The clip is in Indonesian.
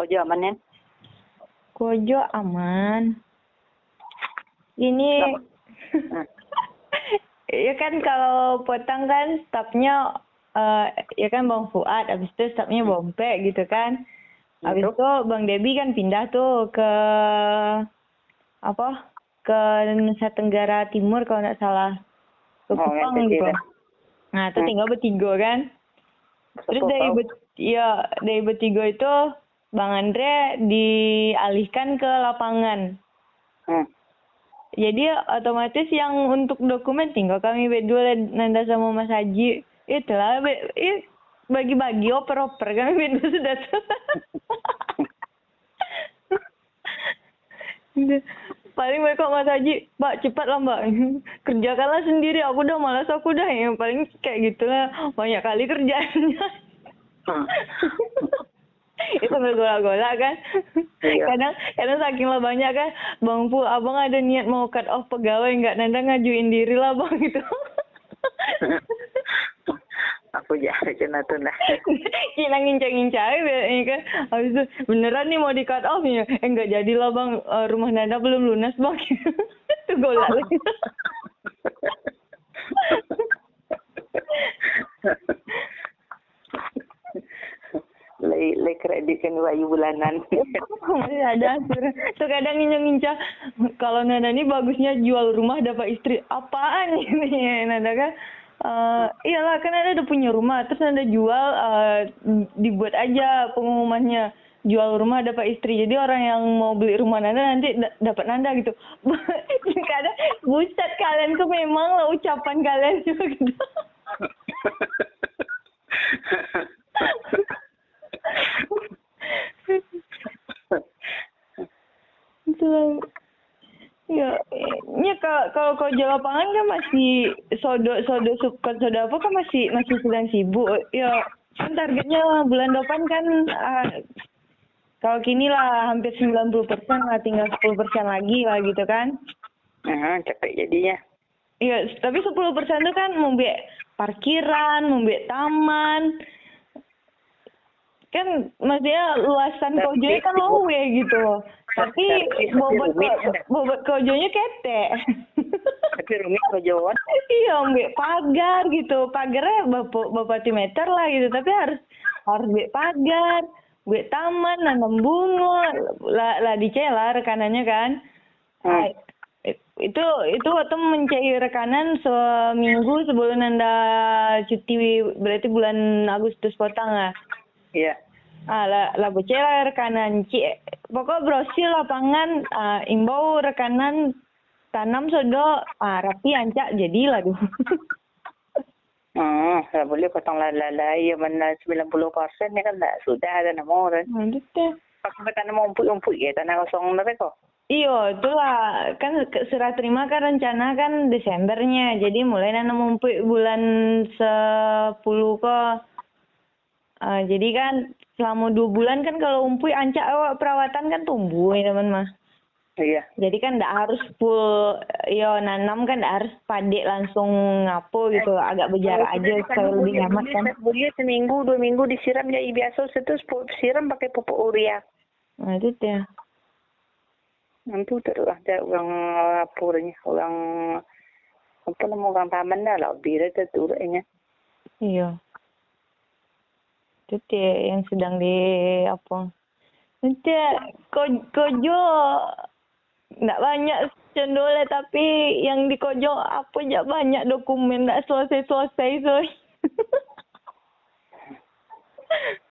Kojo aman ya? Kojo aman. Ini Hmm. ya kan kalau potang kan stafnya eh ya kan Bang Fuad, habis itu stafnya Bompe gitu kan. Habis Betul. itu Bang Debi kan pindah tuh ke apa? Ke Nusa Tenggara Timur kalau nggak salah. Ke Oh, Kupang ngerti gitu. dah. Nah, itu Hmm. tinggal bertiga kan. Terus dari ber, ya dari bertiga itu Bang Andre dialihkan ke lapangan. Hmm. Jadi otomatis yang untuk dokumen tinggal kami berdua Nanda sama Mas Haji. Itulah be- ih, bagi-bagi oper-oper kami berdua sudah paling mereka Mas Haji, Mbak cepat lah Mbak, kerjakanlah sendiri, aku udah malas aku udah ya paling kayak gitulah banyak kali kerjaannya. Itu sambil gola-gola kan? Iya. kadang kadang saking lah banyak kan bang Pu abang ada niat mau cut off pegawai nggak? Nanda ngajuin diri lah bang gitu. Aku jahat kena tuh lah. kita ngincang-ngincang ya kan. Habis itu beneran nih mau di cut off ya? Eh nggak jadi lah bang. Eh, rumah nanda belum lunas bang. Itu gola lagi Lay kredit kan wayu bulanan. masih ada asuran tuh kadang ngincang-ngincang kalau Nanda ini bagusnya jual rumah dapat istri. Apaan ini? Nanda kan eh iyalah kan Nanda udah punya rumah. Terus Nanda jual eh, dibuat aja pengumumannya. Jual rumah dapat istri. Jadi orang yang mau beli rumah Nanda nanti da- dapat Nanda gitu. Kadang buset kalian tuh memang lah ucapan kalian. Juga gitu ya ya kalau kalau jawab lapangan kan masih sodo sodo suka sodo apa kan masih masih sedang sibuk ya kan targetnya bulan depan kan ah, kalau kini lah hampir 90 persen lah tinggal 10 persen lagi lah gitu kan Ah, capek jadinya. Iya, tapi 10 persen itu kan membeli parkiran, membeli taman. Kan maksudnya luasan kojonya kan luwe gitu loh. Tapi bobot bobot kojonya kete. Tapi rumit kojoan. iya, membeli pagar gitu. Pagarnya bapak bapak meter lah gitu, tapi harus harus beli pagar, beli taman, nanam bunga, lah lah dicela rekanannya kan. Hmm. It- itu itu waktu mencari rekanan seminggu sebelum anda cuti berarti bulan Agustus potang lah. Iya. Ah, lah, lah bocah lah rekanan Ci. Pokok brosil lapangan ah, imbau rekanan tanam sodo ah, rapi ancak jadilah tuh. Hmm, nggak boleh potong lala ya mana 90 persen ya kan nggak sudah ada nama orang. Teh. Pakai tanam umpuk-umpuk ya tanah kosong mereka. Iyo, itulah kan serah terima kan rencana kan Desembernya, jadi mulai nanam umpuk bulan 10 kok. Ah, jadi kan selama dua bulan kan kalau umpuk ancak awak perawatan kan tumbuh ya teman mah. Iya. Jadi kan ndak harus full, yo nanam kan ndak harus padek langsung ngapo gitu, agak berjarak aja supaya lebih nyaman kan. Boleh seminggu dua minggu disiram ya biasa pu- siram pakai pupuk urea. Nah itu teh. Nanti terus ada orang lapurnya orang apa nama orang paman dah lah bira terturutnya. Iya. Teh yang sedang di apa? Nanti ko, kojo nggak banyak cendolnya tapi yang di kojo apa aja banyak dokumen nggak selesai selesai soy.